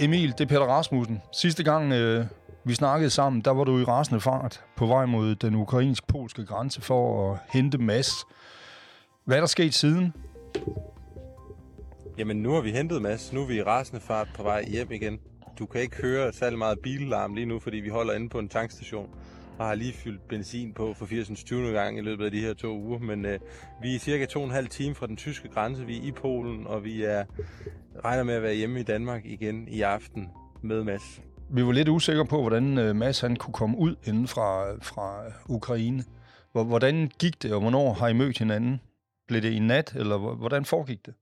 Emil, det er Peter Rasmussen. Sidste gang øh, vi snakkede sammen, der var du i rasende fart på vej mod den ukrainsk-polske grænse for at hente Mads. Hvad er der sket siden? Jamen, nu har vi hentet Mads. Nu er vi i rasende fart på vej hjem igen. Du kan ikke høre særlig meget billarm lige nu, fordi vi holder inde på en tankstation og har lige fyldt benzin på for 80. 20. gang i løbet af de her to uger. Men øh, vi er cirka to og en halv time fra den tyske grænse. Vi er i Polen, og vi er regner med at være hjemme i Danmark igen i aften med Mads. Vi var lidt usikre på, hvordan øh, Mads han kunne komme ud inden fra, fra Ukraine. Hvordan gik det, og hvornår har I mødt hinanden? Blev det i nat, eller hvordan foregik det?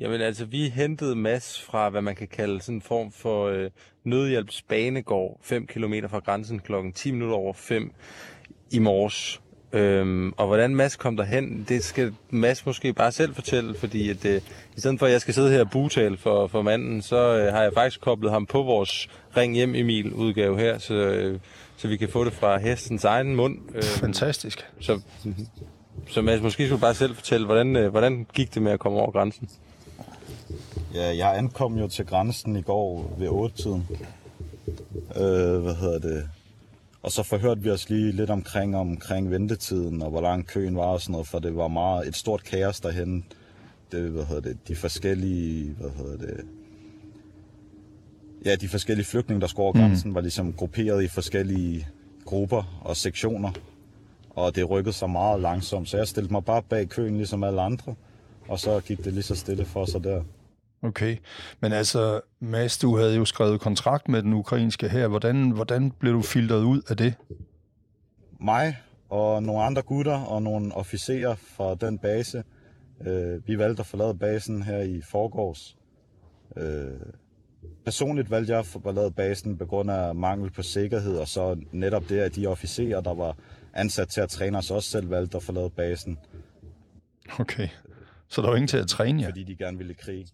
Jamen altså, vi hentede Mads fra, hvad man kan kalde sådan en form for øh, nødhjælpsbanegård, 5 km fra grænsen klokken 10 minutter over 5 i morges. Øhm, og hvordan Mads kom derhen, det skal Mads måske bare selv fortælle, fordi at, øh, i stedet for at jeg skal sidde her og butale for, for manden, så øh, har jeg faktisk koblet ham på vores Ring Hjem Emil udgave her, så, øh, så vi kan få det fra hestens egen mund. Øh, Fantastisk. Så, så Mads, måske skulle du bare selv fortælle, hvordan, øh, hvordan gik det med at komme over grænsen? Ja, jeg ankom jo til grænsen i går ved 8-tiden. Øh, hvad hedder det? Og så forhørte vi os lige lidt omkring, omkring ventetiden, og hvor lang køen var og sådan noget, for det var meget et stort kaos derhen. Det, hvad hedder det, de forskellige, hvad hedder det, ja, de forskellige flygtninge, der skulle over mm. grænsen, mm. var ligesom grupperet i forskellige grupper og sektioner. Og det rykkede sig meget langsomt, så jeg stillede mig bare bag køen, ligesom alle andre. Og så gik det lige så stille for sig der. Okay, men altså, Mads, du havde jo skrevet kontrakt med den ukrainske her. Hvordan, hvordan blev du filtret ud af det? Mig og nogle andre gutter og nogle officerer fra den base. Øh, vi valgte at forlade basen her i forgårs. Øh, personligt valgte jeg at forlade basen på grund af mangel på sikkerhed, og så netop det, at de officerer, der var ansat til at træne os, også selv valgte at forlade basen. Okay, så der var ingen til at træne jer? Fordi de gerne ville krig.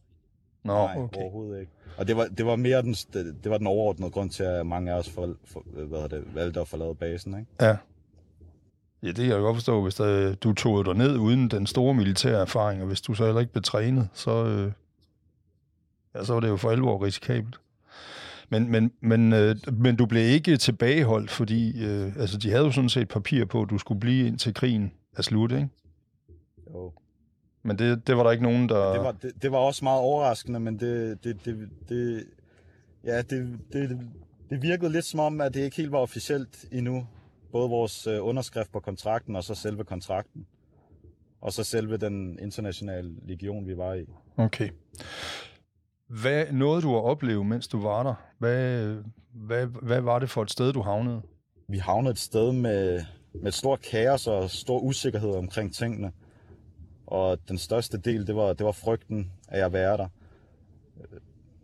Nå, Nej, okay. overhovedet ikke. Og det var, det var mere den, det var den overordnede grund til, at mange af os for, for, hvad det, valgte at forlade basen, ikke? Ja. Ja, det kan jeg godt forstå, hvis der, du tog dig ned uden den store militære erfaring, og hvis du så heller ikke blev trænet, så, øh, ja, så var det jo for alvor risikabelt. Men, men, men, øh, men du blev ikke tilbageholdt, fordi øh, altså, de havde jo sådan set papir på, at du skulle blive indtil krigen er slut, ikke? Jo. Men det, det var der ikke nogen, der... Det var, det, det var også meget overraskende, men det, det, det, det, ja, det, det, det virkede lidt som om, at det ikke helt var officielt endnu. Både vores øh, underskrift på kontrakten, og så selve kontrakten. Og så selve den internationale legion, vi var i. Okay. Hvad nåede du at opleve, mens du var der? Hvad, hvad, hvad var det for et sted, du havnede? Vi havnede et sted med, med et stort kaos og stor usikkerhed omkring tingene. Og den største del, det var, det var frygten af at være der.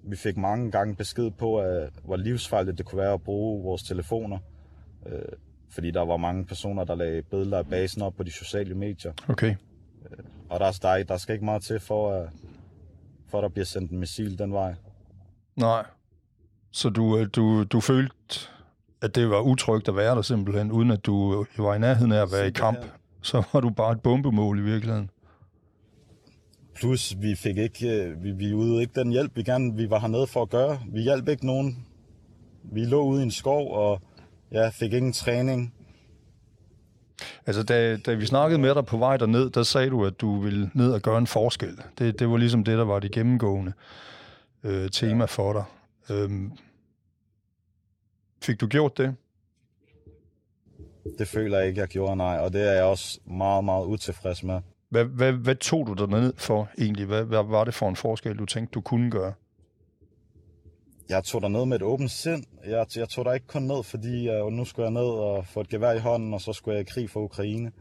Vi fik mange gange besked på, at, hvor livsfarligt det kunne være at bruge vores telefoner. Øh, fordi der var mange personer, der lagde billeder af basen op på de sociale medier. Okay. Øh, og der, der, der skal ikke meget til for, at, for at der bliver sendt en missil den vej. Nej. Så du, øh, du, du følte, at det var utrygt at være der simpelthen, uden at du var i nærheden af at være i kamp? Så var du bare et bombemål i virkeligheden? Plus, vi fik ikke, øh, vi, vi ydede ikke den hjælp, vi gerne vi var hernede for at gøre. Vi hjalp ikke nogen. Vi lå ude i en skov, og ja, fik ingen træning. Altså, da, da vi snakkede med dig på vej derned, der sagde du, at du ville ned og gøre en forskel. Det, det var ligesom det, der var det gennemgående øh, tema ja. for dig. Øhm, fik du gjort det? Det føler jeg ikke, jeg gjorde, nej. Og det er jeg også meget, meget utilfreds med. Hvad, hvad, hvad tog du dig ned for egentlig? Hvad, hvad var det for en forskel, du tænkte, du kunne gøre? Jeg tog der ned med et åbent sind. Jeg, jeg tog der ikke kun ned, fordi uh, nu skulle jeg ned og få et gevær i hånden, og så skulle jeg i krig for Ukraine.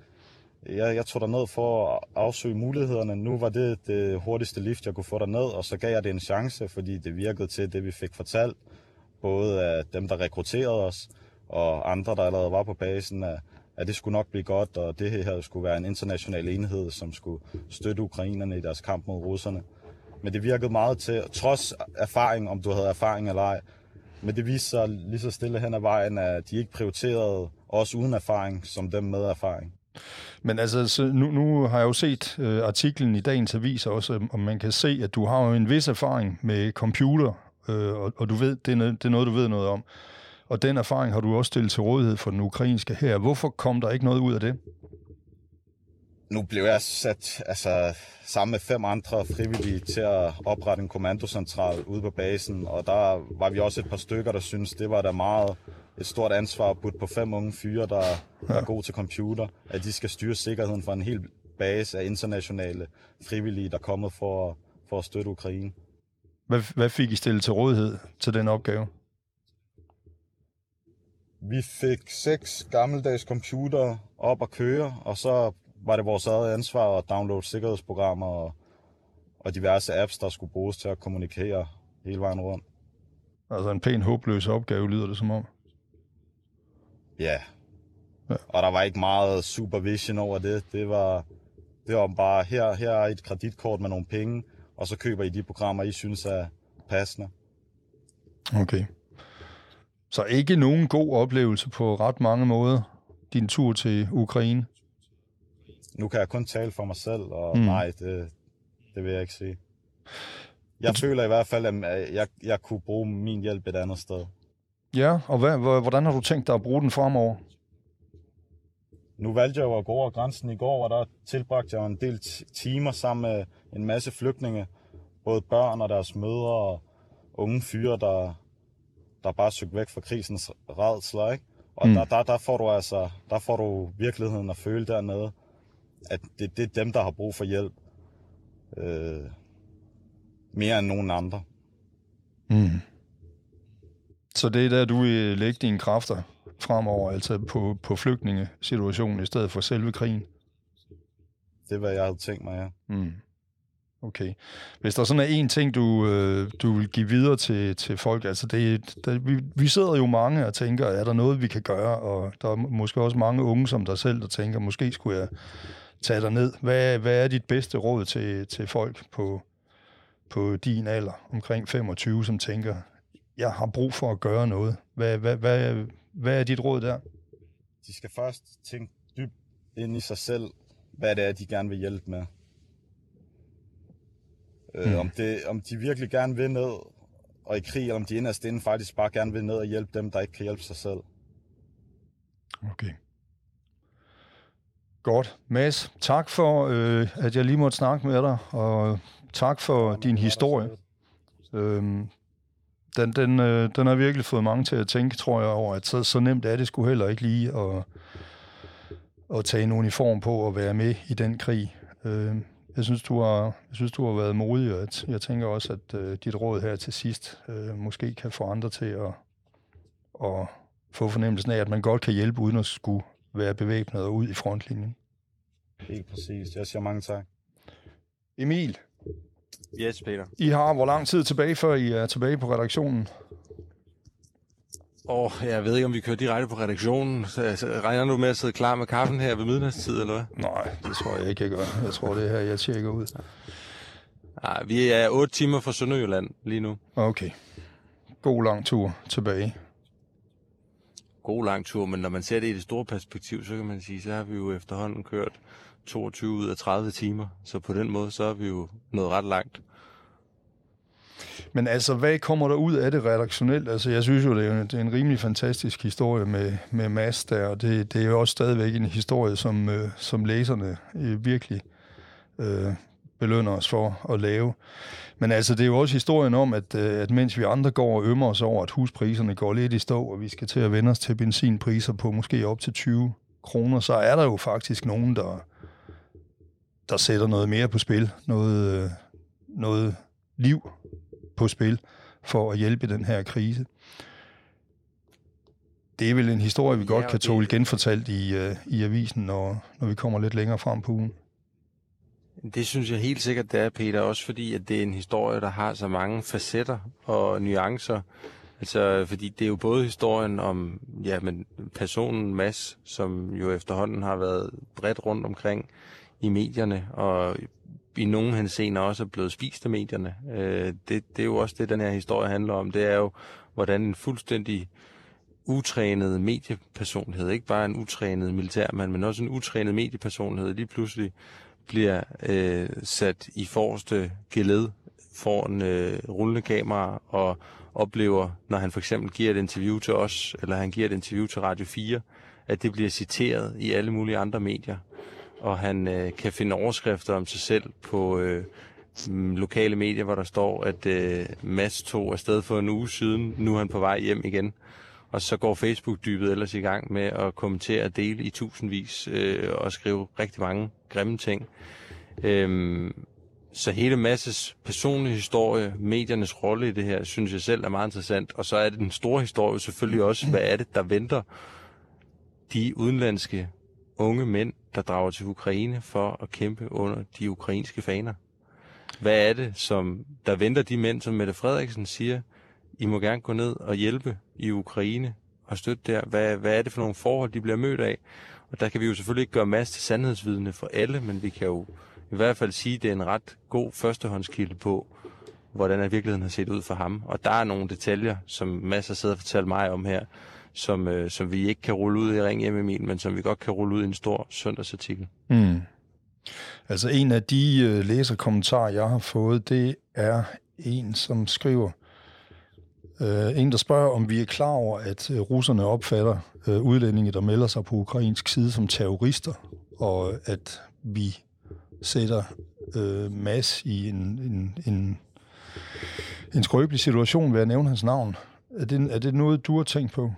Jeg, jeg tog der ned for at afsøge mulighederne. Nu var det det hurtigste lift, jeg kunne få der ned, og så gav jeg det en chance, fordi det virkede til det, vi fik fortalt. Både af dem, der rekrutterede os, og andre, der allerede var på basen, at at det skulle nok blive godt, og det her skulle være en international enhed, som skulle støtte ukrainerne i deres kamp mod russerne. Men det virkede meget til, trods erfaring, om du havde erfaring eller ej, men det viste sig lige så stille hen ad vejen, at de ikke prioriterede os uden erfaring, som dem med erfaring. Men altså, så nu, nu har jeg jo set øh, artiklen i dagens avis også, og man kan se, at du har jo en vis erfaring med computer, øh, og, og du ved, det er, noget, det er noget, du ved noget om. Og den erfaring har du også stillet til rådighed for den ukrainske her. Hvorfor kom der ikke noget ud af det? Nu blev jeg sat altså, sammen med fem andre frivillige til at oprette en kommandocentral ude på basen, og der var vi også et par stykker, der syntes, det var da meget et stort ansvar at putte på fem unge fyre, der ja. er gode til computer, at de skal styre sikkerheden for en hel base af internationale frivillige, der er kommet for, for at støtte Ukraine. Hvad, hvad fik I stillet til rådighed til den opgave? Vi fik seks gammeldags computer op at køre, og så var det vores eget ansvar at downloade sikkerhedsprogrammer og, og diverse apps, der skulle bruges til at kommunikere hele vejen rundt. Altså en pæn håbløs opgave, lyder det som om. Ja. ja. Og der var ikke meget supervision over det. Det var, det var bare, her, her er et kreditkort med nogle penge, og så køber I de programmer, I synes er passende. Okay. Så ikke nogen god oplevelse på ret mange måder, din tur til Ukraine? Nu kan jeg kun tale for mig selv, og mm. nej, det, det vil jeg ikke sige. Jeg føler i hvert fald, at jeg, jeg kunne bruge min hjælp et andet sted. Ja, og hvad, hvordan har du tænkt dig at bruge den fremover? Nu valgte jeg jo at gå over grænsen i går, og der tilbragte jeg en del timer sammen med en masse flygtninge. Både børn og deres mødre og unge fyre, der, der bare søgte væk fra krisens redsler, ikke? Og mm. der, der, der, får du altså, der får du virkeligheden at føle dernede, at det, det er dem, der har brug for hjælp. Øh, mere end nogen andre. Mm. Så det er der, du vil lægge dine kræfter fremover, altså på, på flygtningesituationen i stedet for selve krigen? Det er, hvad jeg havde tænkt mig, ja. Mm. Okay. Hvis der sådan er en ting, du, øh, du vil give videre til, til folk, altså det, det, vi, vi sidder jo mange og tænker, er der noget, vi kan gøre? Og der er måske også mange unge som dig selv, der tænker, måske skulle jeg tage dig ned. Hvad, hvad er dit bedste råd til, til folk på, på din alder, omkring 25, som tænker, jeg har brug for at gøre noget. Hvad, hvad, hvad, hvad er dit råd der? De skal først tænke dybt ind i sig selv, hvad det er, de gerne vil hjælpe med. Øh, mm. om, det, om de virkelig gerne vil ned og i krig, eller om de inderst inden faktisk bare gerne vil ned og hjælpe dem, der ikke kan hjælpe sig selv. Okay. Godt. Mads, tak for, øh, at jeg lige måtte snakke med dig, og tak for ja, din historie. Øhm, den, den, øh, den har virkelig fået mange til at tænke, tror jeg, over, at så, så nemt er det sgu heller ikke lige at, at tage en uniform på og være med i den krig. Øh, jeg synes, du har, jeg synes, du har været modig, og at, jeg tænker også, at øh, dit råd her til sidst øh, måske kan få andre til at, at få fornemmelsen af, at man godt kan hjælpe, uden at skulle være bevæbnet og ud i frontlinjen. Helt præcis. Jeg siger mange tak. Emil, Yes, Peter. I har hvor lang tid tilbage, før I er tilbage på redaktionen? Oh, jeg ved ikke, om vi kører direkte på redaktionen. Så, så regner du med at sidde klar med kaffen her ved midnatstid, eller hvad? Nej, det tror jeg ikke, jeg gør. Jeg tror, det er her, jeg tjekker ud. Nej, vi er otte timer fra Sønderjylland lige nu. Okay. God lang tur tilbage. God lang tur, men når man ser det i det store perspektiv, så kan man sige, så har vi jo efterhånden kørt 22 ud af 30 timer. Så på den måde, så er vi jo nået ret langt. Men altså, hvad kommer der ud af det redaktionelt? Altså, jeg synes jo, det er en, det er en rimelig fantastisk historie med, med Mads der, og det, det er jo også stadigvæk en historie, som, øh, som læserne øh, virkelig øh, belønner os for at lave. Men altså, det er jo også historien om, at, øh, at mens vi andre går og ømmer os over, at huspriserne går lidt i stå, og vi skal til at vende os til benzinpriser på måske op til 20 kroner, så er der jo faktisk nogen, der, der sætter noget mere på spil, noget, øh, noget liv på spil for at hjælpe den her krise. Det er vel en historie, vi ja, godt kan tåle genfortalt i, uh, i avisen, når, når vi kommer lidt længere frem på ugen. Det synes jeg helt sikkert, det er, Peter, også fordi, at det er en historie, der har så mange facetter og nuancer. Altså, fordi det er jo både historien om ja, men personen Mads, som jo efterhånden har været bredt rundt omkring i medierne, og i nogen henseender også er blevet spist af medierne. Øh, det, det er jo også det, den her historie handler om. Det er jo, hvordan en fuldstændig utrænet mediepersonlighed, ikke bare en utrænet militærmand, men også en utrænet mediepersonlighed, lige pludselig bliver øh, sat i forreste geled foran øh, rullende kamera og oplever, når han for eksempel giver et interview til os, eller han giver et interview til Radio 4, at det bliver citeret i alle mulige andre medier. Og han øh, kan finde overskrifter om sig selv på øh, lokale medier, hvor der står, at øh, Mads tog afsted for en uge siden, nu er han på vej hjem igen. Og så går Facebook-dybet ellers i gang med at kommentere og dele i tusindvis øh, og skrive rigtig mange grimme ting. Øhm, så hele Masses personlige historie, mediernes rolle i det her, synes jeg selv er meget interessant. Og så er det den store historie selvfølgelig også, hvad er det, der venter de udenlandske unge mænd, der drager til Ukraine for at kæmpe under de ukrainske faner. Hvad er det, som der venter de mænd, som Mette Frederiksen siger, I må gerne gå ned og hjælpe i Ukraine og støtte der. Hvad, hvad er det for nogle forhold, de bliver mødt af? Og der kan vi jo selvfølgelig ikke gøre masser til sandhedsvidne for alle, men vi kan jo i hvert fald sige, at det er en ret god førstehåndskilde på, hvordan virkeligheden har set ud for ham. Og der er nogle detaljer, som masser sidder og fortæller mig om her, som, øh, som vi ikke kan rulle ud i Ring hjem Emil, men som vi godt kan rulle ud i en stor søndagsartikel. Mm. Altså en af de øh, læserkommentarer, jeg har fået, det er en, som skriver, øh, en, der spørger, om vi er klar over, at øh, russerne opfatter øh, udlændinge, der melder sig på ukrainsk side som terrorister, og at vi sætter øh, Mads i en, en, en, en skrøbelig situation ved at nævne hans navn. Er det, er det noget, du har tænkt på?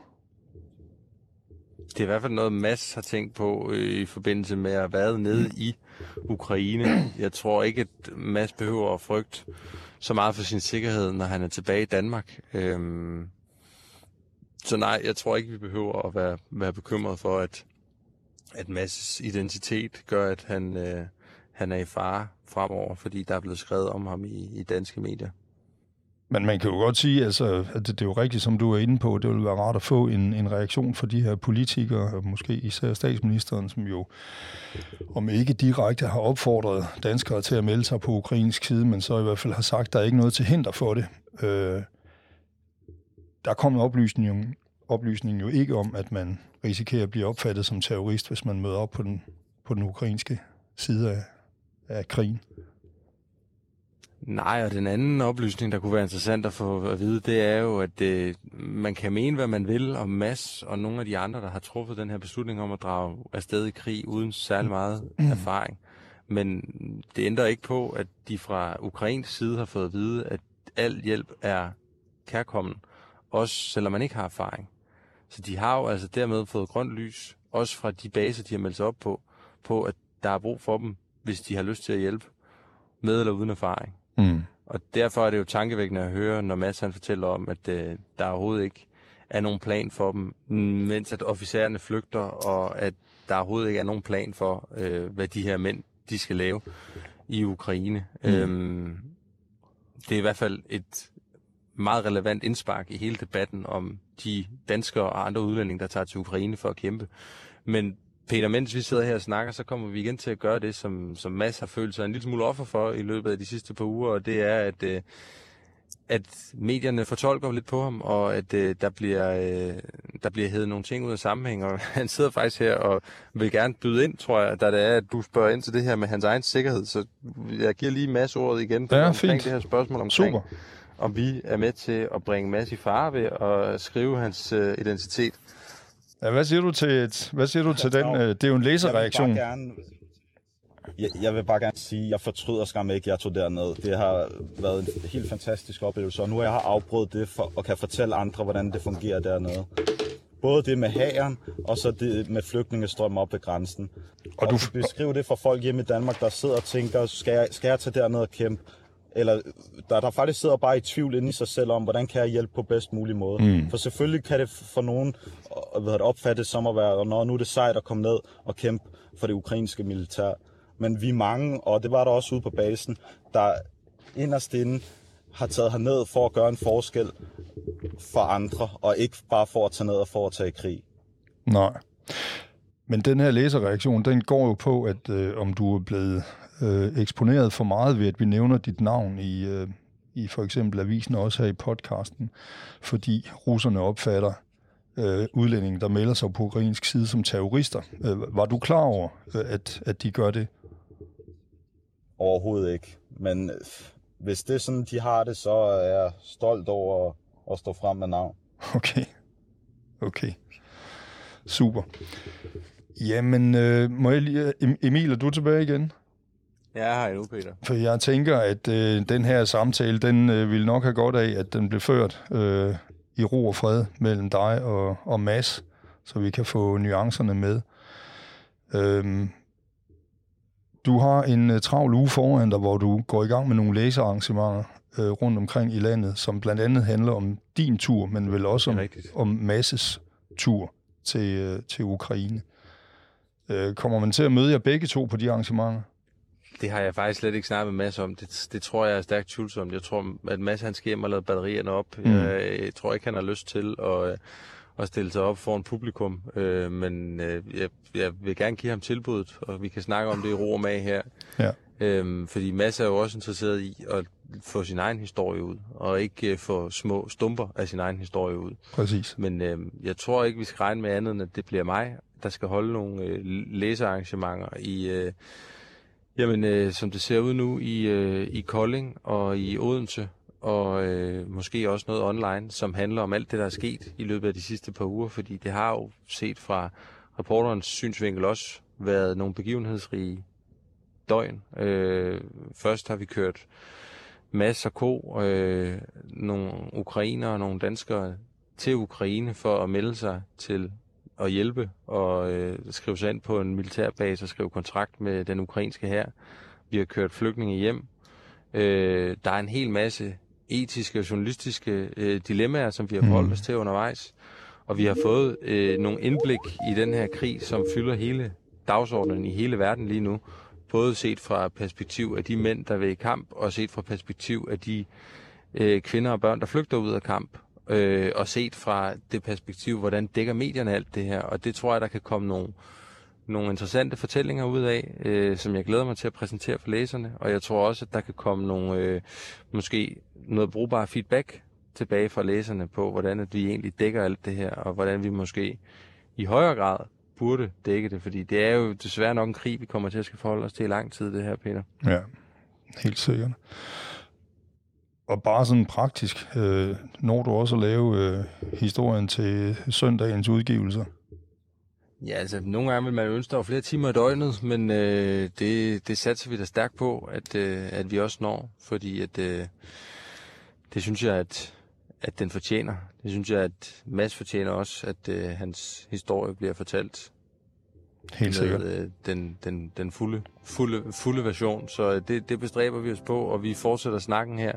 Det er i hvert fald noget, Mads har tænkt på øh, i forbindelse med at være nede i Ukraine. Jeg tror ikke, at Mads behøver at frygte så meget for sin sikkerhed, når han er tilbage i Danmark. Øhm, så nej, jeg tror ikke, vi behøver at være, være bekymret for, at, at Mads' identitet gør, at han, øh, han er i fare fremover, fordi der er blevet skrevet om ham i, i danske medier. Men man kan jo godt sige, altså, at det, det er jo rigtigt, som du er inde på, det vil være rart at få en, en reaktion fra de her politikere, måske især statsministeren, som jo om ikke direkte har opfordret danskere til at melde sig på ukrainsk side, men så i hvert fald har sagt, at der er ikke noget til hinder for det. Øh, der kom en oplysning, oplysning jo ikke om, at man risikerer at blive opfattet som terrorist, hvis man møder op på den, på den ukrainske side af, af krigen. Nej, og den anden oplysning, der kunne være interessant at få at vide, det er jo, at øh, man kan mene, hvad man vil om Mads og nogle af de andre, der har truffet den her beslutning om at drage afsted i krig uden særlig meget mm. erfaring. Men det ændrer ikke på, at de fra ukrainsk side har fået at vide, at al hjælp er kærkommen, også selvom man ikke har erfaring. Så de har jo altså dermed fået grønt lys, også fra de baser, de har meldt sig op på, på at der er brug for dem, hvis de har lyst til at hjælpe med eller uden erfaring. Mm. Og derfor er det jo tankevækkende at høre, når Mads han fortæller om, at øh, der overhovedet ikke er nogen plan for dem, mens at officererne flygter, og at der overhovedet ikke er nogen plan for, øh, hvad de her mænd de skal lave i Ukraine. Mm. Øhm, det er i hvert fald et meget relevant indspark i hele debatten om de danskere og andre udlændinge, der tager til Ukraine for at kæmpe. Men Peter, mens vi sidder her og snakker, så kommer vi igen til at gøre det, som, som Mads har følt sig en lille smule offer for i løbet af de sidste par uger, og det er, at, øh, at medierne fortolker lidt på ham, og at øh, der bliver, øh, der bliver hævet nogle ting ud af sammenhæng, og han sidder faktisk her og vil gerne byde ind, tror jeg, da det er, at du spørger ind til det her med hans egen sikkerhed, så jeg giver lige masse ordet igen ja, omkring fint. det her spørgsmål omkring, Super. om vi er med til at bringe Mads i fare ved at skrive hans øh, identitet. Ja, hvad siger du til, hvad siger du til den? Øh, det er jo en læserreaktion. Jeg vil bare gerne, jeg, jeg vil bare gerne sige, at jeg fortryder skam ikke, at jeg tog derned. Det har været en helt fantastisk oplevelse, og nu har jeg afbrudt det for, og kan fortælle andre, hvordan det fungerer dernede. Både det med hæren, og så det med flygtningestrøm op ved grænsen. Og, og du beskriver det for folk hjemme i Danmark, der sidder og tænker, skal jeg, skal jeg tage derned og kæmpe? Eller der, der faktisk sidder bare i tvivl inde i sig selv om, hvordan kan jeg hjælpe på bedst mulig måde. Mm. For selvfølgelig kan det for nogen hvad det, opfattes som at være, når nu er det sejt at komme ned og kæmpe for det ukrainske militær. Men vi er mange, og det var der også ude på basen, der inderst inde har taget herned for at gøre en forskel for andre, og ikke bare for at tage ned og foretage krig. Nej. Men den her læserreaktion, den går jo på, at øh, om du er blevet øh, eksponeret for meget ved, at vi nævner dit navn i, øh, i for eksempel avisen og også her i podcasten, fordi russerne opfatter øh, udlændinge, der melder sig på ukrainsk side som terrorister. Øh, var du klar over, øh, at, at de gør det? Overhovedet ikke. Men øh, hvis det er sådan, de har det, så er jeg stolt over at stå frem med navn. Okay. Okay. Super. Jamen, øh, må jeg lige... Emil, er du tilbage igen? Ja, hej nu, Peter. For jeg tænker, at øh, den her samtale, den øh, vil nok have godt af, at den blev ført øh, i ro og fred mellem dig og, og Mads, så vi kan få nuancerne med. Øhm, du har en uh, travl uge foran dig, hvor du går i gang med nogle læsearrangementer uh, rundt omkring i landet, som blandt andet handler om din tur, men vel også om, om Masses tur til, uh, til Ukraine. Uh, kommer man til at møde jer begge to på de arrangementer? Det har jeg faktisk slet ikke snakket med Mads om. Det, det tror jeg er stærkt tvivlsomt. Jeg tror, at Mads han skal hjem og lade batterierne op. Mm. Jeg, jeg tror ikke, han har lyst til at, at stille sig op for en publikum. Øh, men øh, jeg, jeg vil gerne give ham tilbuddet, og vi kan snakke om det i ro og mag her. Ja. Øhm, fordi Mads er jo også interesseret i at få sin egen historie ud, og ikke øh, få små stumper af sin egen historie ud. Præcis. Men øh, jeg tror ikke, vi skal regne med andet, end at det bliver mig, der skal holde nogle øh, læsearrangementer i... Øh, Jamen, øh, som det ser ud nu i, øh, i Kolding og i Odense, og øh, måske også noget online, som handler om alt det, der er sket i løbet af de sidste par uger, fordi det har jo set fra reporterens synsvinkel også været nogle begivenhedsrige døgn. Øh, først har vi kørt masser ko, øh, nogle ukrainere og nogle danskere til Ukraine for at melde sig til at hjælpe og øh, skrive sig ind på en militærbase og skrive kontrakt med den ukrainske her. Vi har kørt flygtninge hjem. Øh, der er en hel masse etiske og journalistiske øh, dilemmaer, som vi har forholdt mm. os til undervejs. Og vi har fået øh, nogle indblik i den her krig, som fylder hele dagsordenen i hele verden lige nu. Både set fra perspektiv af de mænd, der vil i kamp, og set fra perspektiv af de øh, kvinder og børn, der flygter ud af kamp øh, og set fra det perspektiv, hvordan dækker medierne alt det her. Og det tror jeg, der kan komme nogle, nogle interessante fortællinger ud af, øh, som jeg glæder mig til at præsentere for læserne. Og jeg tror også, at der kan komme nogle, øh, måske noget brugbar feedback tilbage fra læserne på, hvordan at vi egentlig dækker alt det her, og hvordan vi måske i højere grad burde dække det, fordi det er jo desværre nok en krig, vi kommer til at skal forholde os til i lang tid, det her, Peter. Ja, helt sikkert. Og bare sådan praktisk, øh, når du også at lave øh, historien til søndagens udgivelser? Ja, altså nogle gange vil man ønske, der flere timer i døgnet, men øh, det, det satser vi da stærkt på, at, øh, at vi også når, fordi at, øh, det synes jeg, at, at den fortjener. Det synes jeg, at Mads fortjener også, at øh, hans historie bliver fortalt. Helt sikkert. Med, øh, den, den, den fulde, fulde, fulde version, så det, det bestræber vi os på, og vi fortsætter snakken her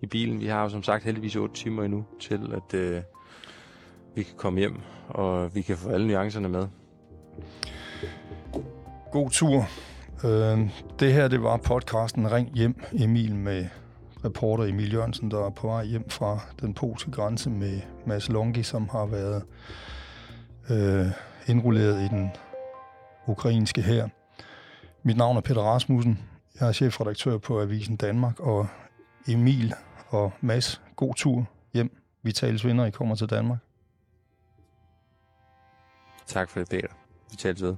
i bilen. Vi har jo som sagt heldigvis 8 timer endnu til, at øh, vi kan komme hjem, og vi kan få alle nuancerne med. God tur. Øh, det her, det var podcasten Ring Hjem, Emil med reporter Emil Jørgensen, der er på vej hjem fra den polske grænse med Mads Longi, som har været øh, indrulleret i den ukrainske her. Mit navn er Peter Rasmussen. Jeg er chefredaktør på Avisen Danmark, og Emil og Mads, god tur hjem. Vi tales vinder, I kommer til Danmark. Tak for det, Peter. Vi tales ved.